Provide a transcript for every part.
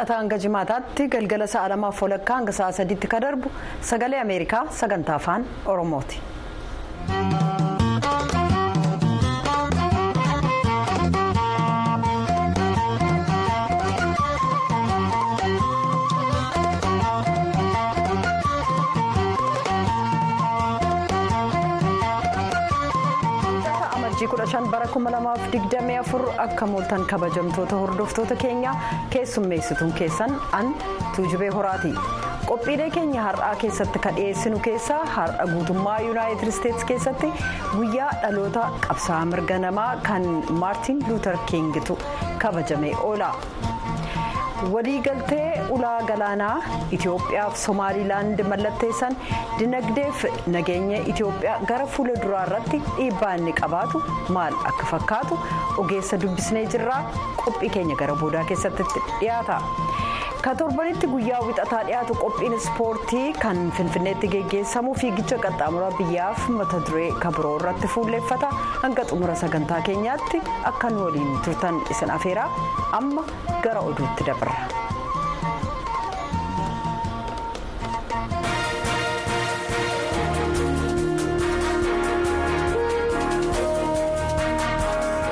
wixataa hanga jimaataatti galgala sa'a lamaaf walakkaa hanga sa'a sadiitti ka darbu sagalee ameerikaa sagantaa afaan oromooti. Kudha shan bara kuma lamaaf digdamii afur akka mooltan kabajamtoota hordoftoota keenya keessummeessituun keessan an tuujubee horaati qophiilee keenya har'aa keessatti ka dhiyeessinu keessaa har'a guutummaa yuunaayitid isteetsi keessatti guyyaa dhaloota qabsaa'aa mirga namaa kan maartiin luuter kiingitu kabajamee oola. Waliigaltee ulaa galaanaa itiyoophiyaaf somaalilaand mallatteessan dinagdeef nageenya itiyoophiyaa gara fuula duraa irratti dhiibbaa inni qabaatu maal akka fakkaatu ogeessa dubbisnee jirraa qophii keenya gara boodaa keessatti dhiyaata ka torbanitti guyyaa wixataa dhiyaatu qophiin ispoortii kan finfinneetti geggeessamu fiigicha qaxxaamuraa biyyaaf mata duree kabiroo irratti fuulleeffata hanga xumura sagantaa keenyaatti akka nu waliin turtan isin afeeraa amma gara oduutti dabarra.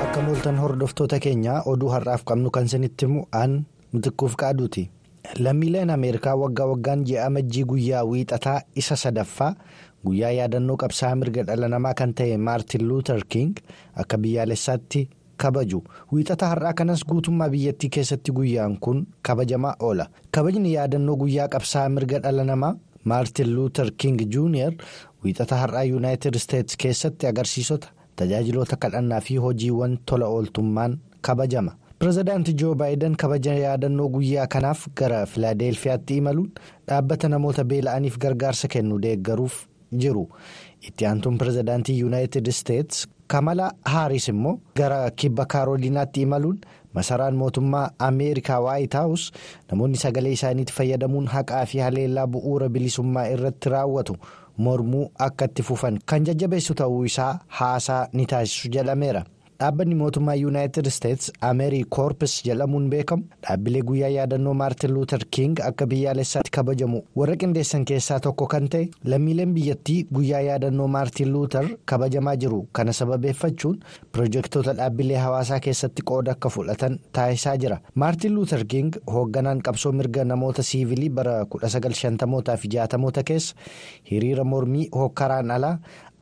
akka mooltan hordoftoota keenyaa oduu har'aaf qabnu kan isinitti himu aan mitikkuuf qaaduuti. Lammiileen ameerikaa waggaa waggaan ji'a amajjii guyyaa wiixataa isa sadaffaa guyyaa yaadannoo qabsaa'aa mirga dhala namaa kan ta'e maartin luuter king akka biyyaalessaatti kabaju. Wiixata har'aa kanas guutummaa biyyattii keessatti guyyaan kun kabajamaa oola. Kabajni yaadannoo guyyaa qabsaa'aa mirga dhala namaa maartin luuter king juuniyer wiixata har'aa yuunaayitid isteetsi keessatti agarsiisota tajaajiloota kadhannaa fi hojiiwwan tola ooltummaan kabajama. Pireezidaantii joo baayiden kabaja yaadannoo guyyaa kanaaf gara filaadelfiyaatti imaluun dhaabbata namoota beela'aniif gargaarsa kennu deeggaruuf jiru itti aantuun pireezidaantii yuunaayitid isteetsi kamala haaris immoo gara kibba kaarooliinaatti imaluun masaraan mootummaa ameerikaa waayit haawus namoonni sagalee isaaniitti fayyadamuun haqaa fi haleellaa bu'uura bilisummaa irratti raawwatu mormuu akka itti fufan kan jajjabeessu ta'uu isaa haasaa ni taasisu jedhameera. Dhaabbanni mootummaa yuunaayitid isteetsi ameerii koorpis jedhamuun beekamu dhaabbilee guyyaa yaadannoo maartin luuter king akka biyyaalessaatti kabajamu warra qindeessan keessaa tokko kan ta'e lammiileen biyyattii guyyaa yaadannoo maartin luuter kabajamaa jiru kana sababeeffachuun pirojektoota dhaabbilee hawaasaa keessatti qooda akka fudhatan taasisaa jira maartin luuter king hoogganaan qabsoo mirga namoota siivilii bara 1950 fi 60 keessa hiriira mormii hokkaraan alaa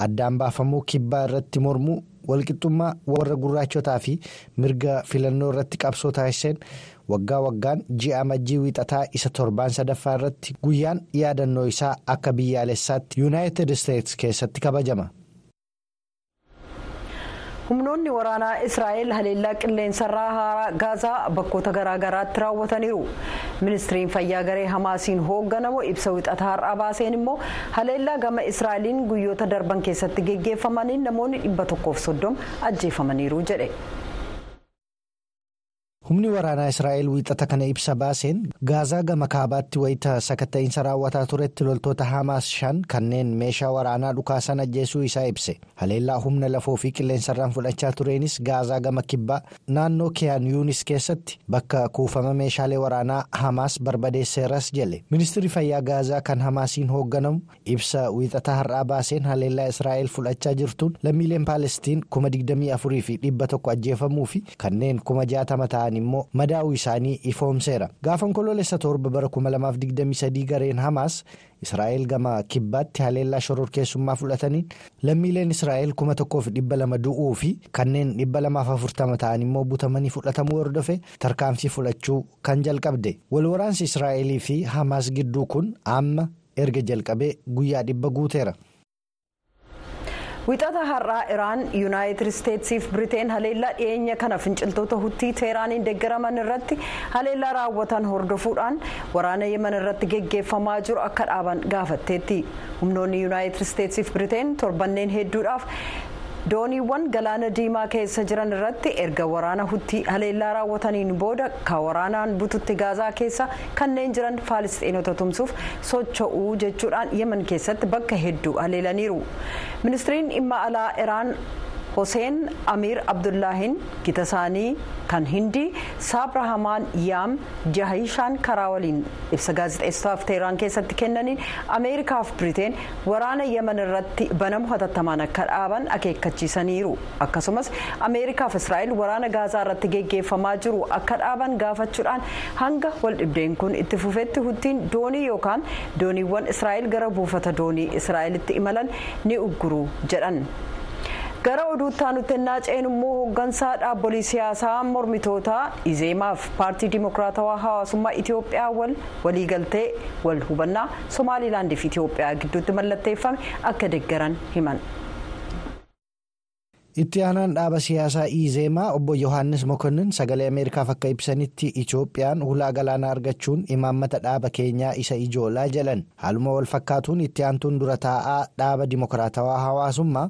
addaan baafamuu kibbaa irratti mormuu. Walqixxummaa warra gurraachotaa fi mirga filannoo irratti qabsoo taasiseen waggaa waggaan ji'a amajjii wiixataa isa torbaan sadaffaa irratti guyyaan yaadannoo isaa akka biyyaalessaatti yuunaayitid isteetsi keessatti kabajama. Humnoonni waraanaa israa'el haleellaa qilleensarraa haaraa gaazaa bakkoota garaagaraatti raawwataniiru ministiriin fayyaa garee hamaasiin hoogganamu ibsa wixataa har'aa baaseen immoo haleellaa gama israa'eliin guyyoota darban keessatti geggeeffamaniin namoonni dhibba tokkoof soddoma ajjeefamaniiru jedhe. Humni waraanaa israa'el wiixata kana ibsa baaseen gaazaa gama kaabaatti wayita sakatta'iinsa raawwataa turetti loltoota hamaas shan kanneen meeshaa waraanaa dhukaasan ajjeesuu isaa ibse haleellaa humna lafoo fi qilleensarraan fudhachaa tureenis gaazaa gama kibbaa naannoo kiyaan yuunis keessatti bakka kuufama meeshaalee waraanaa hamaas barbadeesseeras jedhe ministirri fayyaa gaazaa kan hamaasiin hoogganamu ibsa wiixata har'aa baaseen haleellaa israa'el fudhachaa jirtuun lammiileen paalestiin kuma 24 fi dhibba tokko ajjeefamuu fi kanneen kuma 60 ta'an. Immoo madaa'uu isaanii ifoomseera gaafa onkoloolessa torba bara 2023 gareen hamaas israa'el gama kibbaatti haleellaa shororkeessummaa fudhataniin lammiileen israa'el 1200 du'uu fi kanneen 240 ta'an immoo butamanii fudhatamuu hordofe tarkaanfii fudhachuu kan jalqabde walwaraansi israa'elii fi hamaas gidduu kun amma erga jalqabee guyyaa dhibba guuteera. Wixata har'aa iraan yuunaayitid isteetsiif biriteen haleellaa dhiyeenya kana finciltoota huttii teeraaniin deeggaraman irratti haleellaa raawwatan hordofuudhaan waraana yeman irratti geggeeffamaa jiru akka dhaaban gaafatteetti humnoonni yuunaayitid isteetsiif biriteen torbanneen hedduudhaaf dooniiwwan galaana diimaa keessa jiran irratti erga waraana huttii haleellaa raawwataniin booda ka waraanaan bututti gaazaa keessa kanneen jiran faalisxiinota tumsuuf socho'uu jechuudhaan yemen keessatti bakka hedduu haleelaniiru. Ministiriin dhimma alaa iraan hoseen amiir abdullaahiin gita isaanii kan hindii saabrahamaan yaam jahishaan karaa waliin ibsa gaazexeessitaaf teeraan keessatti kennaniin ameerikaaf biriteen waraana yemen irratti banamu hatattamaan akka dhaaban akeekkachiisaniiru akkasumas ameerikaaf israa'el waraana gaazaa irratti geggeeffamaa jiru akka dhaaban gaafachuudhaan hanga wal dhibdeen kun itti fufetti huttiin doonii yookaan dooniiwwan israa'el gara buufata doonii israa'elitti imalan ni ugguru jedhan. Gara oduutti aanutti ennaa ceenu immoo hooggansaa dhaabbolii siyaasaa mormitootaa izeemaaf paartii dimokiraatawaa hawaasummaa itiyoophiyaa wal waliigaltee wal hubannaa somaalilaandii fi itiyoophiyaa gidduutti mallatteeffame akka deeggaran himan. itti aanaan dhaaba siyaasaa izeemaa obbo yohaannis mokonnin sagalee ameerikaaf akka ibsanitti itiyoophiyaan hulaa galaanaa argachuun imaammata dhaaba keenyaa isa ijoolaa jedhan haaluma wal fakkaatuun itti aantuun dura taa'aa dhaaba dimokiraatawaa hawaasummaa.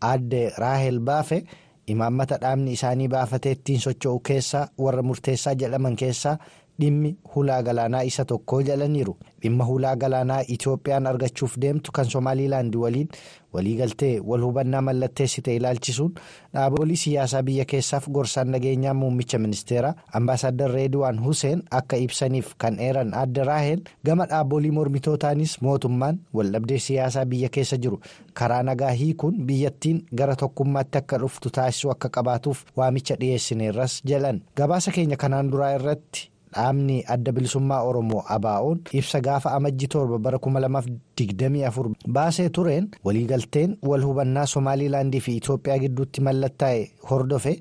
Aadde raahel baafe imaammata dhaabni isaanii baafatee ittiin socho'u keessaa warra murteessaa jedhaman keessaa dhimmi hulaa galaanaa isa tokko jedhaniiru dhimma hulaa galaanaa itiyoophiyaan argachuuf deemtu kan somaaliilaandi waliin waliigaltee wal hubannaa mallatteessite ilaalchisuun dhaabolee siyaasaa biyya keessaaf gorsaan nageenyaa muummicha ministeeraa ambaasaadar reediwaan huseen akka ibsaniif kan eeran aadde raahel gama dhaabolee mormitootaanis mootummaan waldhabdee siyaasaa biyya keessa jiru karaa nagaa hiikuun biyyattiin gara tokkummaatti akka dhuftu taasisuu akka qabaatuuf waamicha dhiyeessineerras jedhan gabaasa keenya kanaan duraa irratti. Dhaabni adda bilisummaa oromoo abaa'oon ibsa gaafa amajji torba bara 2024 baasee tureen waliigalteen wal hubannaa somaaliilaandii fi itiyoophiyaa gidduutti mallattaa'e hordofe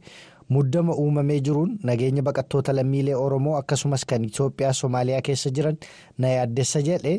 muddama uumamee jiruun nageenya baqattoota lammiilee oromoo akkasumas kan itiyoophiyaa somaaliyaa keessa jiran na yaaddessa jedhe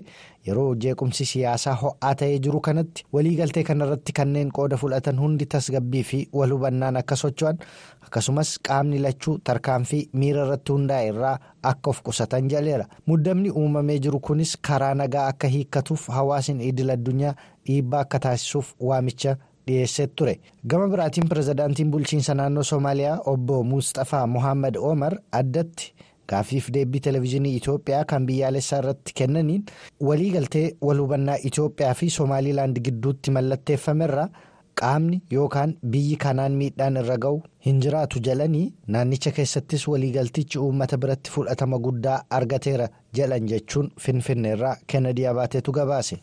yeroo jeequmsi siyaasaa ho'aa ta'ee jiru kanatti waliigaltee kanarratti kanneen qooda fudhatan hundi tasgabbii fi wal hubannaan akka socho'an akkasumas qaamni lachuu tarkaanfii miira irratti hundaa'e irraa akka of qusatan jedheera muddamni uumamee jiru kunis karaa nagaa akka hiikkatuuf hawaasni idil addunyaa dhiibbaa akka taasisuuf waamicha. dhiyeessee ture gama biraatiin pirezidaantiin bulchiinsa naannoo soomaaliyaa obbo mustafaa mohaammed omar addatti gaaffiif deebii televezyiinii itiyoophiyaa kan biyyaalessaa irratti kennaniin waliigaltee wal hubannaa itiyoophiyaa fi soomaaliilaand gidduutti mallatteeffamerra qaamni yookaan biyyi kanaan miidhaan irra ga'u hin jiraatu jalanii naannicha keessattis waliigaltichi uummata biratti fudhatama guddaa argateera jedhan jechuun finfinneerraa kennedy abaateetu gabaase.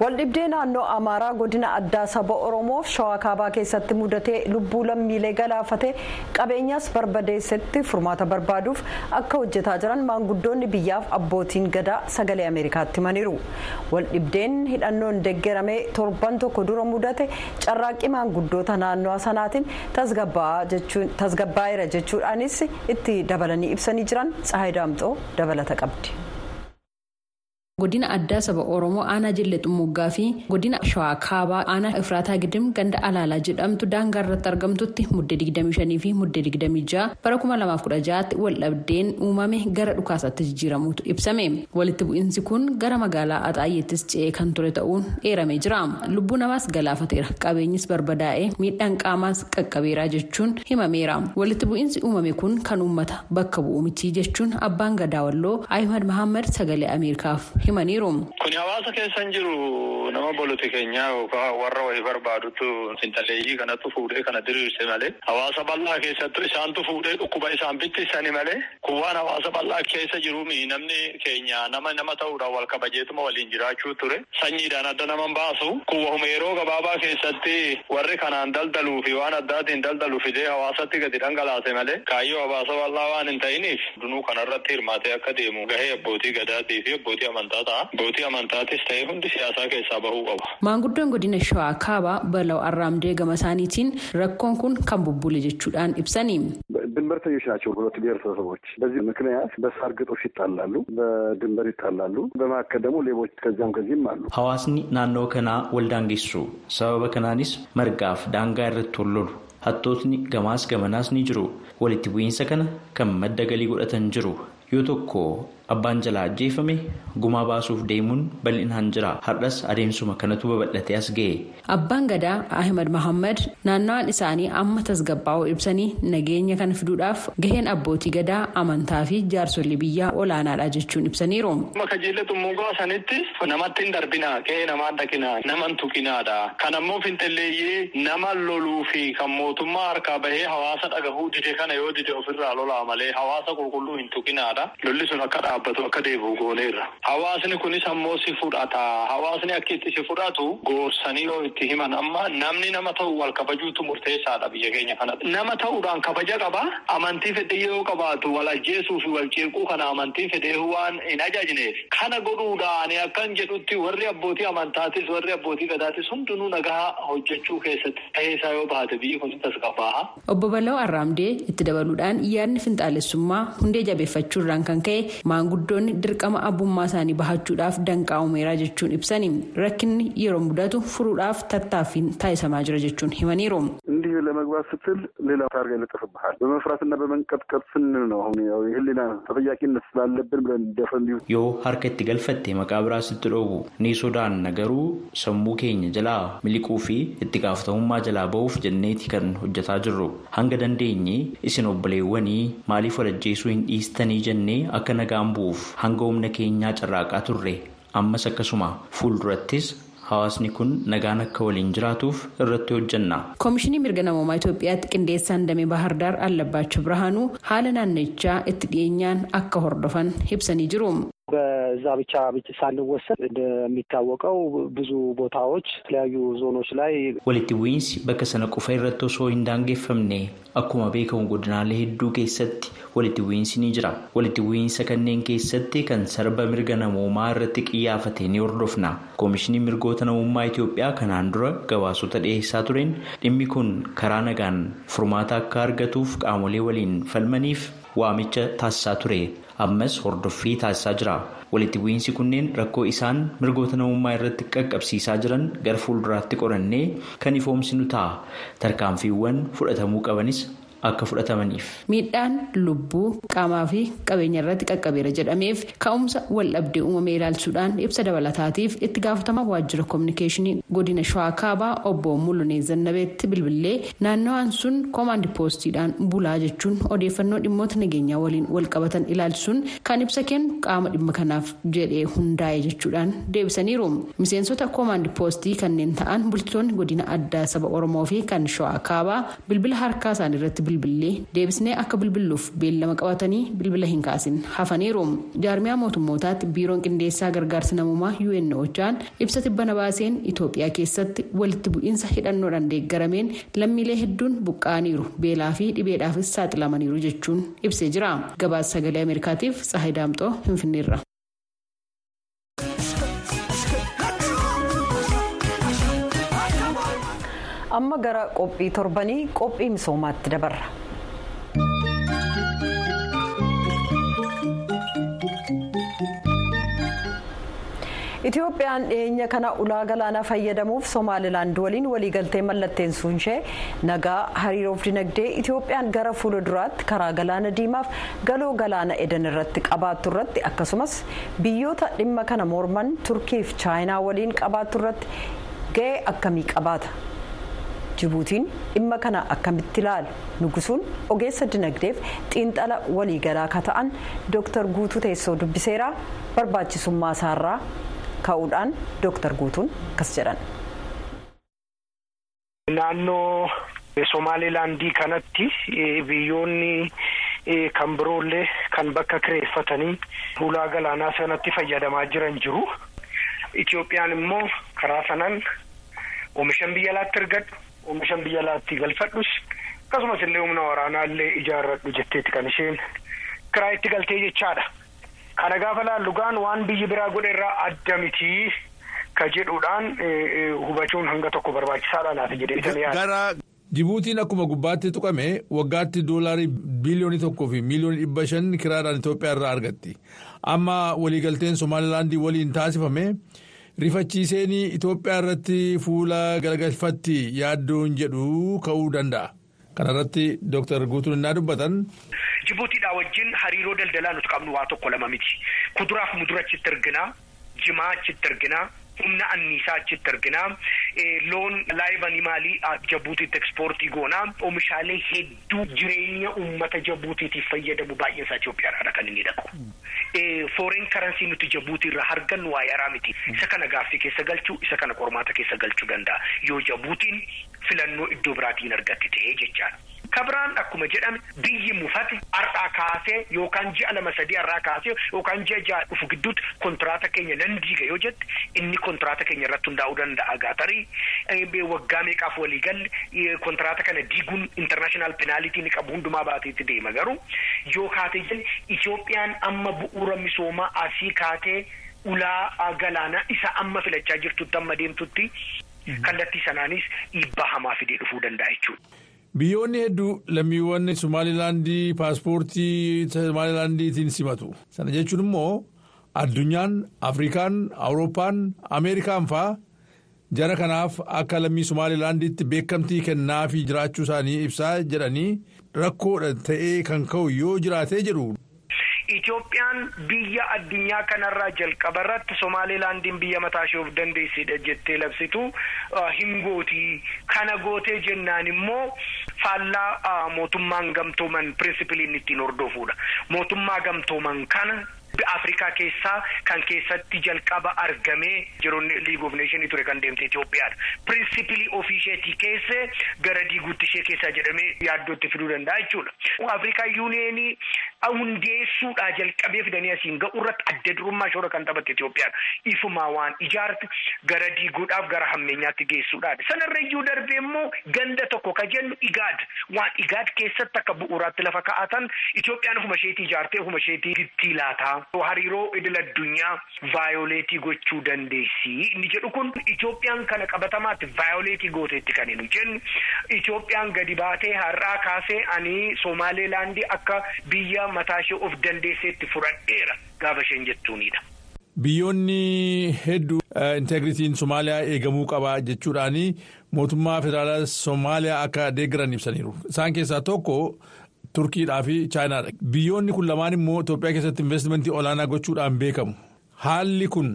Waldhibdee naannoo amaaraa godina addaa saba oromoof shawaa kaabaa keessatti mudatee lubbuu lammiilee galaafate qabeenyaas barbadeessetti furmaata barbaaduuf akka hojjetaa jiran maanguddoonni biyyaaf abbootiin gadaa sagalee ameerikaatti himaniiru waldhibdeen hidhannoon deeggaramee torban tokko dura mudate carraaqqii maanguddoota naannoo sanaatiin tasgabbaa'eera jechuudhaanis itti dabalanii ibsanii jiran tsahayi daamxoo dabalata qabdi. Godina addaa saba oromoo aanaa jillee xumuggaa fi godina shawaa kaabaa aanaa ifraataa gidim ganda alaalaa jedhamtu daangaa irratti argamtutti muddee 25 fi muddee 26 bara 2016tti waldhabdeen uumame gara dhukaasaatti jijjiiramuutu ibsame walitti bu'iinsi kun gara magaalaa axaayyeettis ce'ee kan ture ta'uun eeramee jira. Lubbuu namaas galaafateera. Qabeenyis barbadaa'ee miidhaan qaamaas qaqqabeeraa jechuun himameera. Walitti bu'iinsi uumame kun kan uummata bakka bu'u miti jechuun abbaan gadaa walloo ahimad mahammad sagalee ameerikaaf Kuni hawaasa keessa hin jiru nama boloti keenyaa yookaan warra wayii barbaadutu sintaleeyyii kanatti fuudhee kana diriirse malee hawaasa bal'aa keessattuu isaantu fuudhee dhukkuba isaan bittisani malee kuwwaan hawaasa bal'aa keessa jiru namni keenya nama nama ta'uudhaan wal kabajeetuma waliin jiraachuu ture sanyiidhaan adda nama baasu kuwwahuma yeroo gabaabaa keessatti warri kanaan daldaluu fi waan addaatiin daldalu fidee hawaasatti gadi dhangalaase malee kaayyoo hawaasa bal'aa waan hin ta'iniif dunuu kanarratti hirmaatee akka deemu gahee abbootii gadaatii fi abbootii amantaa. Abbootii amantaatis ta'ee hundi siyaasaa keessaa bahuu qaba. Maanguddoon godina Shawaa Kaabaa Bala'oo Arraamdee gama isaaniitiin rakkoon kun kan bubbule jechuudhaan ibsani. ድንበርተኞች ናቸው ሁለቱ ብሔረሰቦች። በዚህ ምክንያት በሳር ግጦሽ ይጣላሉ፣ በድንበር ይጣላሉ። በመካከል ደግሞ ሌቦች ከዚያም ከዚህም አሉ። Hawaasni naannoo kanaa wal daangessu. Sababa kanaanis margaaf daangaa irratti wal lolu. Hattootni gamaas gamanaas ni jiru. Walitti bu'iinsa kana kan madda galii godhatan jiru. Yoo tokko abbaan jalaa ajjeefame gumaa baasuuf deemuun bal'inaan jira har'as adeemsuma kanatu babal'atee as ga'e. abbaan gadaa ahmed mahammad naannawaan isaanii amma tasgabbaa'uu ibsanii nageenya kana fiduudhaaf gaheen abbootii gadaa amantaa fi jaarsolii biyyaa olaanaadha jechuun ibsaniiru. Namatti hin darbinaa qe'ee namaan dhaqinaa naman tuqinaadha. Kan ammoo finxilleeyyee nama loluu fi kan mootummaa harkaa bahee hawaasa dhagahuu dide kana yoo dide ofirraa lolaa malee hawaasa qulqulluu hin tuqinaadha. Lolli sun akka dhaabbatu akka deebi'u gooneerra. Hawaasni kunis ammoo si fudhata. Hawaasni akka itti si fudhatu goorsanii yoo itti himan amma namni nama ta'u wal kabajuutu murteessaadha biyya keenya kanatti. Nama ta'uudhaan kabaja qaba. Amantii fedhii yoo qabaatu wal ajjeesuu fi wal ceequu kana amantii fedhee waan hin ajajneef. Kana godhuudhaan akkan jedhutti warri abbootii amantaatis warri abbootii gadaatis hundinuu nagaa hojjechuu keessatti ta'ee isaa yoo baate biyyi kun tasgabbaa'a. Obbo Bal'oo Arraamdee itti dabaluudhaan yaadni finxaalessummaa hundee jabeeffachuurraan kan ka'e maanguddoonni dirqama abbummaa isaanii bahachuudhaaf danqaa uumeeraa jechuun ibsani rakkinni yeroo mudatu furuudhaaf tattaaffiin taasisamaa jira jechuun himaniiru. እንዲህ ለመግባት ስትል ሌላ ታርጋ ይለጠፍብሃል። በመፍራትና በመንቀጥቀጥ ስንል ነው አሁን ያው የህሊና ተጠያቂነት ስላለብን ብለን ደፈን yoo harka itti galfatte maqaa biraa sitti dhoobu ni sodaanna garuu sammuu keenya jalaa miliquu fi itti gaafatamummaa jalaa ba'uuf jenneeti kan hojjetaa jirru hanga dandeenye isin obboleewwanii maaliif walajjeesuu hin dhiistanii jennee akka nagaan bu'uuf hanga humna keenyaa carraaqaa turre ammas akkasuma fuuldurattis hawaasni kun nagaan akka waliin jiraatuuf irratti hojjenna. koomishinii mirga namoomaa itoophiyaatti qindeessaan damee bahardaar allabbaachuu birhaanuu haala naannichaa itti dhiyeenyaan akka hordofan ibsanii jiru. በዛ ብቻ ሳንወሰን እንደሚታወቀው ብዙ ቦታዎች የተለያዩ ዞኖች ላይ walitti bu'iinsi bakka sana qofa irratti osoo hin daangeffamne akkuma beekamu godinaalee hedduu keessatti walitti bu'iinsi ni jira walitti bu'iinsa kanneen keessatti kan sarba mirga namoomaa irratti qiyyaafate ni hordofna koomishinii mirgoota namummaa itiyoophiyaa kanaan dura gabaasota dhiyeessaa tureen dhimmi kun karaa nagaan furmaata akka argatuuf qaamolee waliin falmaniif waamicha taasisaa ture Ammas hordoffii taasisaa jira. Walitti bu'iinsi kunneen rakkoo isaan mirgoota namummaa irratti qaqqabsiisaa jiran gara fuulduraatti qorannee kan ifoomsinu ta'a. Tarkaanfiiwwan fudhatamuu qabanis akka fudhatamaniif. miidhaan lubbuu qaamaa fi qabeenya irratti qaqqabeera jedhameef ka'umsa waldhabdee uumamee ilaalchuudhaan ibsa dabalataatiif itti gaafatamaa waajjira koominikeeshinii godina shawaa kaabaa obbo mul'unee zannabeetti bilbilee naannawaan sun koomaandi poostiidhaan bulaa jechuun odeeffannoo dhimmoota nageenyaa waliin walqabatan ilaalchisuun kan ibsa kennu qaama dhimma kanaaf jedhee hundaa'e jechuudhaan deebisaniiru miseensota koomaandi poostii kanneen ta'an bulchitoonni godina addaa saba oromoo fi kan shawaa kaabaa bilbila harkaa isaanii irratti bilbilee deebisnee akka bilbiluuf beellama qabatanii bilbila hin kaasin hafaniiru jaarmiyaa mootummootaatti biiroon qindeessaa gargaarsa namummaa UNOChaan ibsa tibbana baaseen itoophiyaa keessatti walitti bu'iinsa hidhannoodhaan deeggarameen lammiilee hedduun buqqa'aniiru beelaa fi dhibeedhaafis saaxilamaniiru jechuun ibsee jira gabaasa sagalee ameerikaatiif tsahay daamxoo finfinneerra. Amma gara qophii torbanii qophii misoomaatti dabarra. Itoophiyaan dhiyeenya kana ulaa galaanaa fayyadamuuf Somaalilaand waliin waliigaltee mallatteessuun ishee nagaa hariiroof dinagdee Itoophiyaan gara fuula duraatti karaa galaana diimaaf galoo galaana edan irratti qabaattu irratti akkasumas biyyoota dhimma kana morman turkii fi chaayinaa waliin qabaattu irratti ga'ee akkamii qabaata? Jibuutiin dhimma kana akkamitti ilaalu nugusuun ogeessa dinagdeef xiinxala waliigalaa ka ta'an dooktar guutuu teessoo dubbiseeraa barbaachisummaa isaarraa ka'uudhaan dooktar guutuun akkas jedhan. naannoo somaalilaandii kanatti biyyoonni kan biroollee kan bakka kireeffatanii ulaa galaanaa sanatti fayyadamaa jiran jiru itoophiyaan immoo karaa sanaan oomishan biyya alaatti argadhu. Oomishan biyya alaatti galfadhus akkasumas illee humna waraanaa illee ijaarradhu jetteeti kan isheen kiraa itti galtee jechaadha. Kana gaafa laallugaan waan biyyi biraa godhe irraa adda mitii ka jedhuudhaan hubachuun hanga tokko barbaachisaadha laata jedhee Gara Jibuutiin akkuma gubbaatti tuqame waggaatti doolaarii biliyoonii tokkoo fi miiliyoonii dhibba shan kiraadhaan Itoophiyaa irraa argatti. Amma waliigalteen Somaalilaandii waliin taasifame. Rifachiiseen Itoophiyaa irratti fuula garagalfatti yaaddoon jedhu ka'uu danda'a. kanarratti dooktar guutuun innaa dubbatan. Jibuutiidhaa wajjin hariiroo daldalaa nuti qabnu waa tokko lama miti kuduraaf mudura achitti arginaa jimaa achitti arginaa. humna anniisaa achitti arginaa loon laayibanii maalii jabuutiitti ekspoortii goonaa oomishaalee hedduu jireenya uummata jabuutiitiif fayyadamu baay'een isaa Itoophiyaadha kan inni dhaqu. Fooreen karansii nuti jabuutii irraa argannu waa yaraa miti isa kana gaaffii keessa galchuu isa kana qormaata keessa galchuu danda'a yoo jabuutiin filannoo iddoo biraatiin argatti ta'ee jechaadha. Kabiraan akkuma jedhame biyyi mufate har'aa kaasee yookaan ji'a lama sadii har'aa kaasee yookaan ji'a ja'a dhufu gidduutti kontiraata keenya nan diiga yoo jette inni kontiraata keenya irratti hundaa'uu danda'a. Gaatarii waggaa meeqaaf walii galle kontiraata kana diiguun intarnaashinaal penaalitii ni qabu hundumaa baateetti deema. Garuu yoo kaatee jenne Itoophiyaan amma bu'uura misoomaa asii kaatee ulaa galaanaa isa amma filachaa jirtutti amma deemtutti kallattii sanaanis dhiibbaa hamaa fidee dhufuu danda'a jechuudha. Biyyoonni hedduu lammiiwwan Somaalilaandii paaspoortii Somaalilaandiitiin simatu. Sana jechuun immoo addunyaan Afrikaan, Awurooppaan, Ameerikaan fa'aa jara kanaaf akka lammii Somaalilaandiitti beekamtii kennaafi jiraachuu isaanii ibsaa jedhanii rakkoodha ta'ee kan ka'u yoo jiraatee jedhu. Itoophiyaan biyya addunyaa kanarraa jalqaba irratti Somaalilaandiin biyya mataa ishee of dandeessedha jettee labsitu hin gootii kana gootee jennaan immoo faallaa mootummaan gamtooman pirinsipiliin ittiin hordofuudha. Mootummaa gamtooman kana Afrikaa keessaa kan keessatti jalqaba argamee jiroonni League of Nations ture kan deemte Itoophiyaadha. Pirinsipilii ofii isheetii keessee gara diiguutti ishee keessaa jedhamee yaaddootti fiduu danda'a jechuudha. Afrikaa yuuniyeenii hundeessuudhaa jalqabee fidanii asiin ga'u irratti adda durummaa shoora kan taphatte Itoophiyaadha. Ifumaa waan ijaarte gara diiguudhaaf gara hammeenyaatti geessuudhaadha. Sanarra iyyuu darbee immoo ganda tokko ka jennu igaad waan igaad keessatti akka bu'uuraatti lafa kaa'atan Itoophiyaan ofuma isheetii ijaartee ofuma isheetii itti laataa. Hariiroo idil addunyaa vaayoleetii gochuu dandeessi. Inni jedhu kun Itoophiyaan kana qabatamaatti vaayoleetii gooteetti kan hin jennu. Itoophiyaan gadi baatee har'aa kaasee ani Somaalilaandii akka biyya mataa ishee of dandeesseetti fudhadheera gaafa isheen jettuunidha. Biyyoonni hedduu integritiin Somaaliyaa eegamuu qaba jechuudhaani mootummaa federaalaa Somaaliyaa akka deeggaran ibsaniiru. Isaan keessaa tokko. Turkiidhaa fi Chaayinaadha. Biyyoonni kun lamaan immoo Itoophiyaa keessatti investimentii olaanaa gochuudhaan beekamu. Haalli kun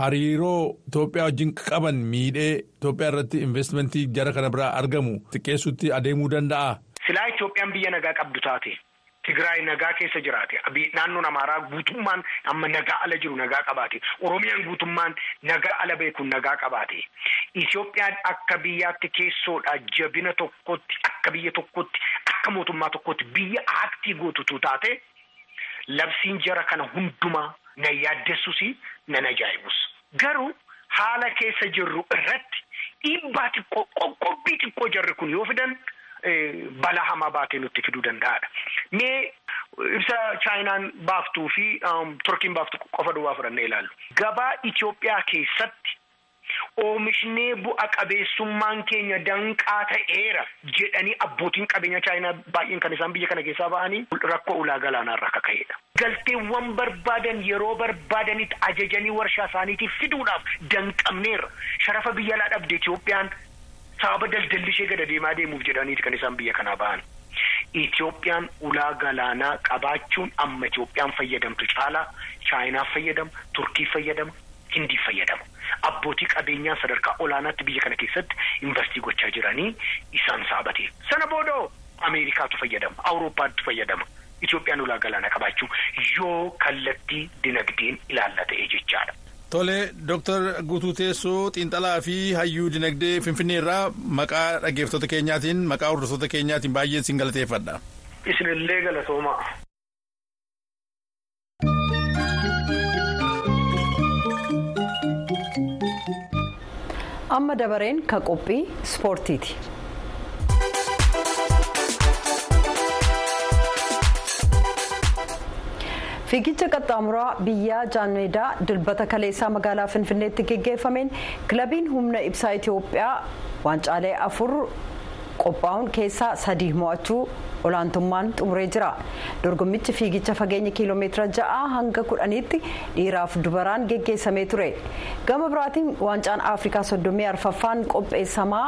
hariiroo Itoophiyaa wajjin qaban miidhee Itoophiyaa irratti investimentii jara kana biraa argamu xiqqeessuutti adeemuu danda'a. Silaa Itoophiyaan biyya nagaa qabdu taate. Tigraay nagaa keessa jiraate. Naannoon Amaaraa guutummaan amma nagaa ala jiru nagaa qabaate. Oromiyaan guutummaan nagaa ala beeku nagaa qabaate. Itoophiyaan akka biyyaatti keessoodha jabina tokkotti akka biyya tokkotti akka mootummaa tokkotti biyya aaktii gootutu taate labsiin jara kana hundumaa na yaaddessus nan ajaa'ibus. Garuu haala keessa jirru irratti dhiibbaa xiqqoo qoqqobbii xiqqoo jarri kun yoo fidan. Balaa hamaa baatee nutti fiduu danda'aadha. Mee ibsa Chaayinaan baaftuu fi Turkiin baaftu qofa duwwaa fudhannee ilaallu. Gabaa Itoophiyaa keessatti oomishnee bu'a qabeessummaan keenya danqaa ta'eera jedhanii abbootiin qabeenya Chaayinaa baay'een kan isaan biyya kana keessaa ba'anii rakkoo ulaa galaanaarraa akka ka'edha. Galteewwan barbaadan yeroo barbaadanitti ajajanii warshaa isaaniitiif fiduudhaaf danqamneerra. Sharafa biyya alaa dhabde Itoophiyaan. Sababa daldalli ishee gada deemaa deemuuf jedhaniiti kan isaan biyya kanaa ba'an. Itoophiyaan ulaa galaanaa qabaachuun amma Itoophiyaan fayyadamtu caalaa Chaayinaaf fayyadama, Turkiif fayyadama, Hindiif fayyadama. Abbootii qabeenyaa sadarkaa olaanaatti biyya kana keessatti investii gochaa jiranii isaan saabatee. Sana boodoo Ameerikaatu fayyadama, Awurooppaatu fayyadama. Itoophiyaan ulaa galaanaa qabaachuu yoo kallattii dinagdeen ilaalla ta'e jechaadha. Tole Dooktar Guutuu Teessoo Xiinxalaa fi Hayyuu Dinagdee Finfinnee irraa maqaa dhaggeeffattoota keenyaatiin maqaa hordoftoota keenyaatiin baay'een sin galateeffadha. Isinillee galatoomaa. Amma dabareen ka qophii ispoortiiti. Fiigicha qaxxaamuraa biyyaa jaanmeedaa dilbata kaleessaa magaalaa finfinneetti geggeeffameen kilabiin humna ibsaa itiyoophiyaa waancaalee afur qophaa'uun keessaa sadii mo'achuu olaantummaan xumuree jira. Dorgommichi fiigicha fageenya kiiloomeetira ja'a hanga kudhaniitti dhiiraaf dubaraan geggeessamee ture. Gama biraatiin waancaan afrikaa soddomii arfaffaan qopheessamaa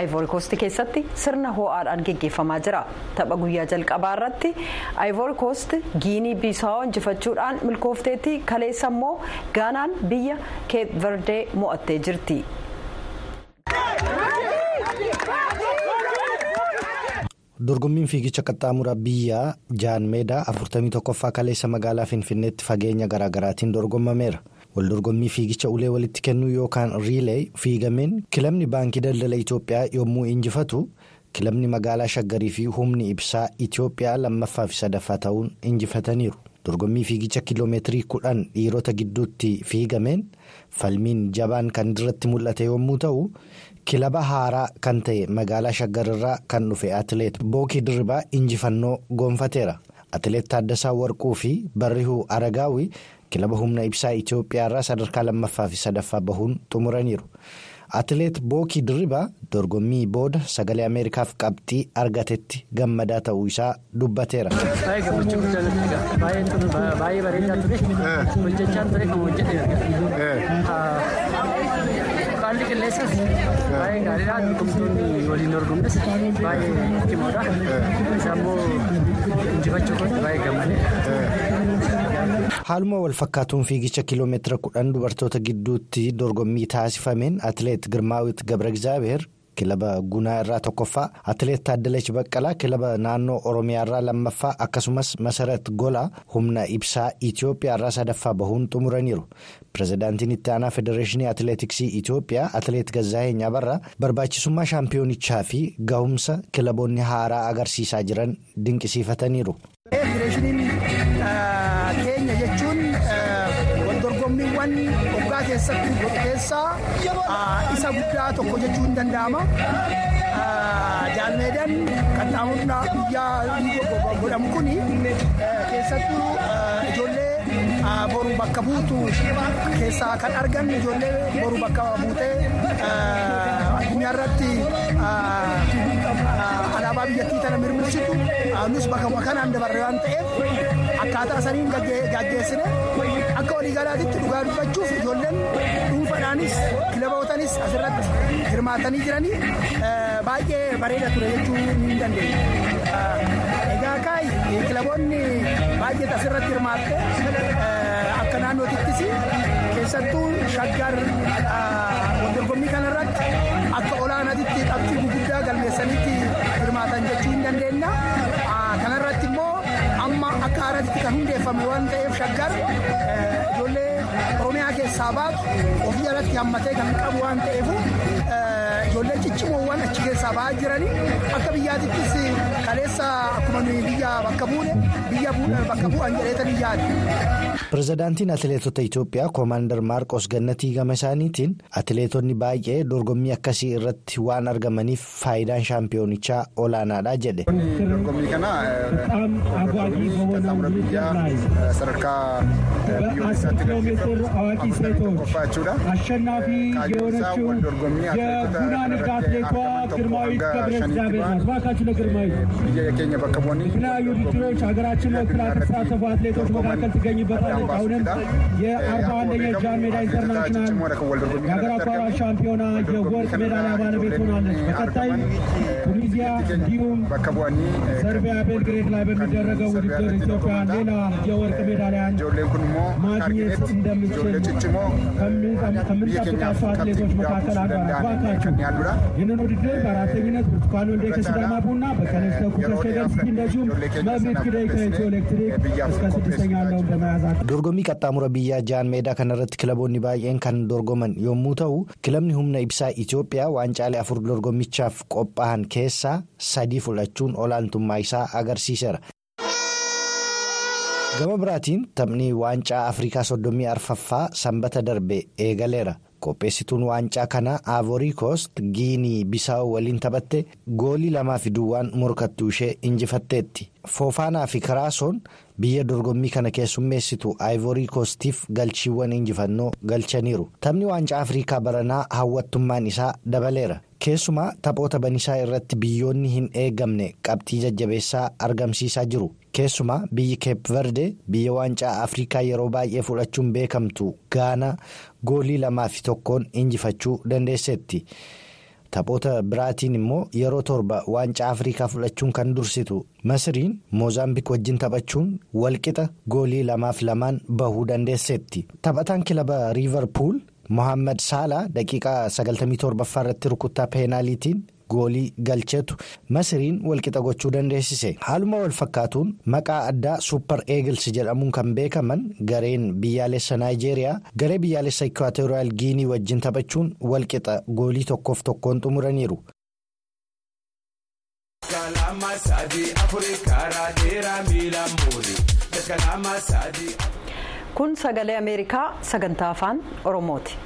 Ayivoorikoost keessatti sirna ho'aadhaan geggeeffamaa jira. Tapha guyyaa jalqabaa irratti Ayivoorikoost Giinii Bisaawoo injifachuudhaan milkoofteetti kaleessa immoo Gaanaan biyya Keep Verdee mo'attee jirti. dorgommiin fiigicha qaxxaamuraa biyyaa jaan meedaa 41ffaa kaleessa magaalaa finfinneetti fageenya garaagaraatiin dorgomameera waldorgommii fiigicha ulee walitti kennuu yookaan riilee fiigameen kilabni baankii daldala itiyoophiyaa yommuu injifatu kilabni magaalaa shaggarii fi humni ibsaa itiyoophiyaa lammaffaa fi sadaffaa ta'uun injifataniiru dorgommii fiigicha kiloomeetirii kudhan dhiirota gidduutti fiigameen falmiin jabaan kan irratti mul'ate yommuu ta'u. kilaba haaraa kan ta'e magaalaa shaggarirraa kan dhufe atileet bookii dirribaa injifannoo goonfateera atileet taaddasaa warquu fi barrihuu aragaawii kilaba humna ibsaa itiyoophiyaarraa sadarkaa lammaffaa fi sadaffaa bahuun xumuraniiru atileet bookii dirribaa dorgommii booda sagalee ameerikaaf qabxii argatetti gammadaa ta'uu isaa dubbateera. Haalli qilleensas baay'ee gaariidha. Dorgomtoonni waliin dorgomnes baay'ee cimoodha. Isaan immoo injifachuu kun baay'ee gammadee. Haaluma wal fakkaatuun fiigicha kiloomeetira kudhan dubartoota gidduutti dorgommii taasifameen atileet Girmaawit Gabra kilaba gunaa irraa tokkoffaa atileet taaddalachi baqqalaa kilaba naannoo oromiyaa irraa lammaffaa akkasumas masarat golaa humna ibsaa itiyoophiyaa irraa sadaffaa bahuun xumuraniiru pirezidaantiin itti aanaa federeeshinii atileetiksii itiyoophiyaa atileet gazaa'een abarraa barbaachisummaa shaampiyoonichaa fi gahumsa kilaboonni haaraa agarsiisaa jiran dinqisiifataniiru. keenya jechuun waldorgommiiwwan waggaa keessatti godhu keessaa isa guddaa tokko jechuu hin danda'ama. Jaalmeedaan qaxxaamurraa biyyaa godhamu kun keessattuu ijoollee boru bakka buutu keessaa kan argan ijoollee boru bakka buutee addunyaa irratti alaabaa biyyattii tana mirmirsitu nus bakka kanaan dabarre waan ta'eef akkaataa saniin gaggeessine akka waliigalaatitti dhugaa dubbachuuf ijoolleen dhuunfaadhaanis kilabootanis asirratti hirmaatanii jiranii baay'ee bareeda ture jechuu ni dandeenya. Egaa kaayi kilaboonni baay'ee asirratti hirmaatte akka naannootittis keessattuu shaggar waldorgommii kanarratti akka hundeeffame waan ta'eef shaggar ijoollee oromiyaa keessaa baatu ofii alatti hammatee kan qabu waan ta'eef ijoollee ciccimoowwan achi keessaa ba'aa jiranii akka biyyaatittis kaleessa akkuma biyya bakka buune biyya bakka bu'an jedheetanii yaadu. pirezidaantiin atileetota itiyoophiyaa koomaandar maarqos gannatii gama isaaniitiin atileetonni baay'ee dorgommii akkasii irratti waan argamaniif faayidaan shaampiyoonichaa olaanaadha jedhe. dorgommii kana qaxxaamura biyyaa sadarkaa biyyoolessaatti gaggeeffamu tokkoffaa jechuudha. kaayyoon isaa wal dorgommii ማዕረገ አትሌቷ ግርማዊት ገብረእግዚአብሔር ናት። እባካችሁ ለግርማዊት የተለያዩ ውድድሮች ሀገራችን ወክላ ከተሳተፉ አትሌቶች መካከል ትገኝበታለች። አሁንም የአርባ አንደኛ ጃን ሜዳ ኢንተርናሽናል የሀገር አቋራጭ ሻምፒዮና የወርቅ ሜዳሊያ ባለቤት ሆናለች። በቀጣይ ቱኒዚያ እንዲሁም ሰርቢያ ቤልግሬድ ላይ በሚደረገው ውድድር ኢትዮጵያ ሌላ የወርቅ ሜዳሊያን ማግኘት እንደምችል ከምንጠብቃቸው አትሌቶች መካከል አጋራ እባካችሁ እባካችሁ ይህንን ውድድር በአራተኝነት ብርቱካን ወልዴ ከሲዳማ ቡና፣ በቀነሽ ተኩ ከሸገር እንደዚሁም መብት ኪደይ ከኢትዮ ኤሌክትሪክ እስከ ስድስተኛ ያለውን በመያዛቸው dorgommii qaxxaamura biyyaa jaan meedaa kanarratti kilaboonni baay'een kan dorgoman yommuu ta'u kilabni humna ibsaa itiyoophiyaa waancaalee afur dorgommichaaf qophaa'an keessaa sadii fudhachuun olaantummaa isaa agarsiiseera. gama biraatiin taphni waancaa afrikaa soddomii arfaffaa sanbata darbe eegaleera. Qopheessituun waancaa kanaa aavorii koost giinii bisaa'oo waliin taphatte goolii lamaa fi duwwaan morkattuu ishee injifatteetti. Foofaanaa fi karaasoon biyya dorgommii kana keessummeessitu aayivorii koostiif galchiiwwan injifannoo galchaniiru. Taphni waancaa afrikaa baranaa hawwattummaan isaa dabaleera keessumaa taphoota banisaa irratti biyyoonni hin eegamne qabxii jajjabeessaa argamsiisaa jiru. keessumaa biyyi keep verde biyya waancaa afrikaa yeroo baay'ee fudhachuun beekamtu gaana goolii lamaa fi tokkoon injifachuu dandeesseetti taphoota biraatiin immoo yeroo torba waancaa afrikaa fudhachuun kan dursitu masiriin moozaambiik wajjin taphachuun walqixa goolii lamaaf lamaan bahuu dandeesseetti taphataan kilaba riivarpuul mohaammed saalaa daqiiqaa 97ffaa irratti rukuttaa peenaaliitiin. goolii galcheetu masiriin walqixa gochuu dandeessise haaluma wal fakkaatuun maqaa addaa suupper eegils jedhamuun kan beekaman gareen biyyaalessa naayijeeriyaa garee biyyaalessa ikwaatoriyaal giinii wajjin taphachuun walqixa goolii tokkoof tokkoon xumuraniiru. Kun sagalee ameerikaa sagantaa afaan oromooti.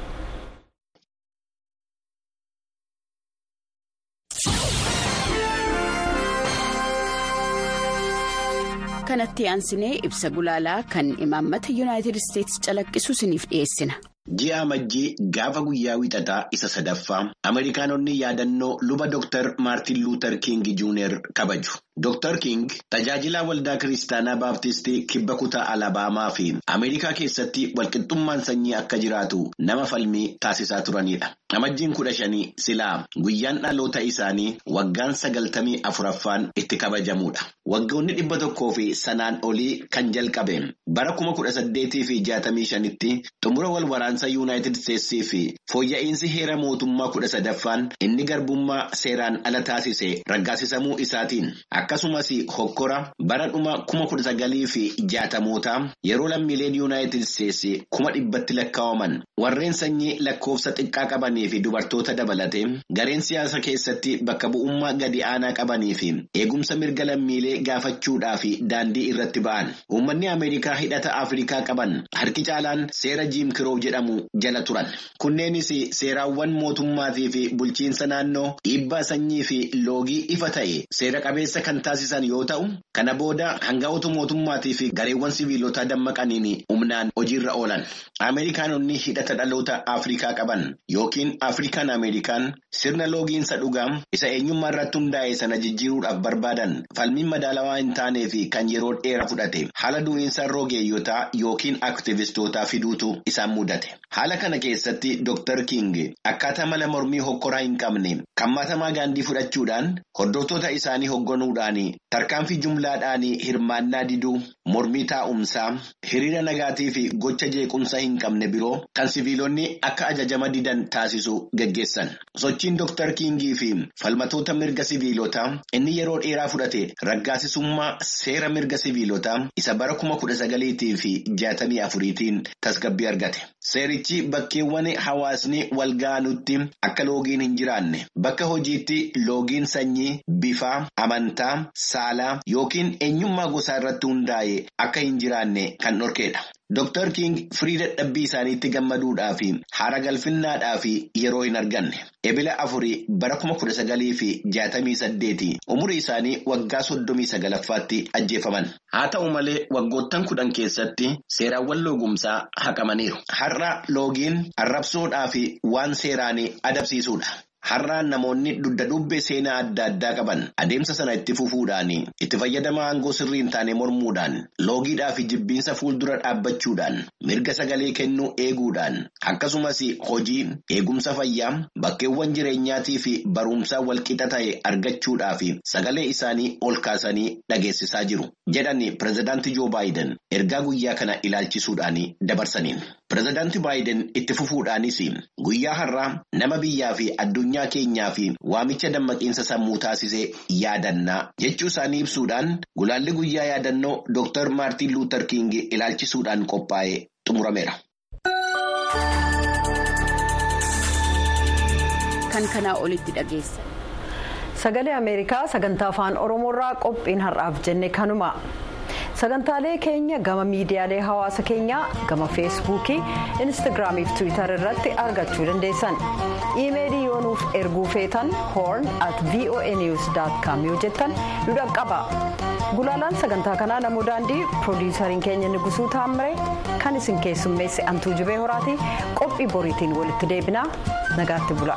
kanatti aansinee ibsa gulaalaa kan imaammata yuunaayitid isteetsi calaqqisu isiniif dhiyeessina. Ji'a amajjii gaafa guyyaa wixataa isa sadaffaa Ameerikaanonni yaadannoo luba Dr. Maartin Luuter King Jr. kabaju. Dr. King tajaajilaa waldaa kiristaanaa baaptistii kibba kutaa Alabaamaa fi Ameerikaa keessatti walqixxummaan sanyii akka jiraatu nama falmii taasisaa turanidha. Amajjiin kudha shanii silaa guyyaan dhaloota isaanii waggaan sagaltamii afuraffaan itti kabajamudha. Waggoonni dhibba tokkoo fi sanaan olii kan jalqabe bara kuma kudha saddeetii fi jaatamii shanitti xumura wal waraansa yuunaayitid isteetsii fi fooyya'insi heera mootummaa kudha sadaffaan inni garbummaa seeraan ala taasise raggaasisamuu isaatiin akkasumas hokkora bara dhuma kuma kudha sagalii fi jaatamootaa yeroo lammiileen yuunaayitid isteetsii kuma dhibbatti lakkaa'aman warreen sanyii lakkoofsa xiqqaa qabanii fi dubartoota dabalatee gareen siyaasa keessatti bakka bu'ummaa gadi aanaa qabanii fi eegumsa mirga lammiilee gaafachuudhaaf daandii irratti ba'an. Uummanni ameerikaa hidhata afrikaa qaban harki caalaan seera jiimkiroo jedhamu jala turan. Kunneenis seeraawwan mootummaatii fi bulchiinsa naannoo dhiibbaa sanyii fi loogii ifa ta'e seera qabeessa kan taasisan yoo ta'u kana booda hanga'oota mootummaatii fi gareewwan siviilotaa dammaqaniin humnaan hojiirra oolan. Ameerikaanonni hidhata dhaloota afrikaa qaban yookiin afrikaan ameerikaan sirna loogiinsa dhugaa isa eenyummaa irratti hundaa'e sana jijjiiruudhaaf barbaadan falmiin madaalawaa hin taanee fi kan yeroo dheeraa fudhate haala du'iinsa rogeeyyotaa yookiin aktivistootaa fiduutu isaan mudate haala kana keessatti dr. King akkaataa mala mormii hokkoraa hin qabne kan maatamaa gaandii fudhachuudhaan hordoftoota isaanii hogganuudhaan tarkaanfii jumlaadhaan hirmaannaa diduu mormii taa'umsaa hiriira nagaatii fi gocha jeequmsa hin qabne biroo kan siviilonni akka ajajama didan taasisu geggeessan. Sochiin dr kingii fi falmatoota mirga siviilotaa inni yeroo dheeraa fudhate raggaasisummaa seera mirga siviilotaa isa bara kuma kudha sagaliitii fi jaatamii afuriitiin tasgabbii argate. Seerichi bakkeewwan hawaasni wal ga'anutti akka loogiin hin jiraanne bakka hojiitti loogiin sanyii bifaa amantaa saalaa yookiin eenyummaa gosaa irratti hundaa'e akka hin jiraanne kan dhorkeedha. Dr. King firii dadhabbii isaaniitti gammaduudhaa fi haara galfinnaadhaa fi yeroo hin arganne. Ebila afurii bara kuma kudha sagalii fi jaatamii saddeeti umurii isaanii waggaa soddomii sagalaffaatti ajjeefaman. Haa ta'u malee waggoottan kudhan keessatti seeraawwan loogumsaa haqamaniiru. Har'a loogiin arrabsoodhaa fi waan seeraan adabsiisuudha. Har'aan namoonni dugda dubbee seenaa adda addaa qaban adeemsa sana itti fufuudhaan itti fayyadama aangoo sirrii hin taane mormuudhaan loogiidhaa fi jibbiinsa fuuldura dhaabbachuudhaan mirga sagalee kennuu eeguudhaan akkasumas hojii eegumsa fayyaa bakkeewwan jireenyaatii fi barumsaa walqixa ta'e argachuudhaaf sagalee isaanii ol kaasanii dhageessisaa jiru jedhani pirezidaantii joo baayiden ergaa guyyaa kana ilaalchisuudhaan dabarsaniin. Pirezidaantii baayiden itti fufuudhaanis guyyaa har'aa nama biyyaa fi addunyaa keenyaa fi waamicha dammaqiinsa sammuu taasisee yaadannaa jechuu isaanii ibsuudhaan gulaalli guyyaa yaadannoo Dr. Maartin Luuter King ilaalchisuudhaan qophaa'ee xumurameera. Kan kanaa olitti dhageessa. Sagalee Ameerikaa sagantaa afaan Oromoorraa qophiin har'aaf jenne kanuma. Sagantaalee keenya gama miidiyaalee hawaasa keenyaa gama feesbuukii instaagiraamii fi tiwiitar irratti argachuu dandeessan iimeelii yoo nuuf erguu feetan hoorn at voanews yoo jettan nu dhaqqaba gulaalaan sagantaa kanaa namoo daandii piroodiisariin keenya nigusuu taammire kan isin keessummeesse antuu jibee horaatii qophii boriitiin walitti deebinaa nagaatti bula.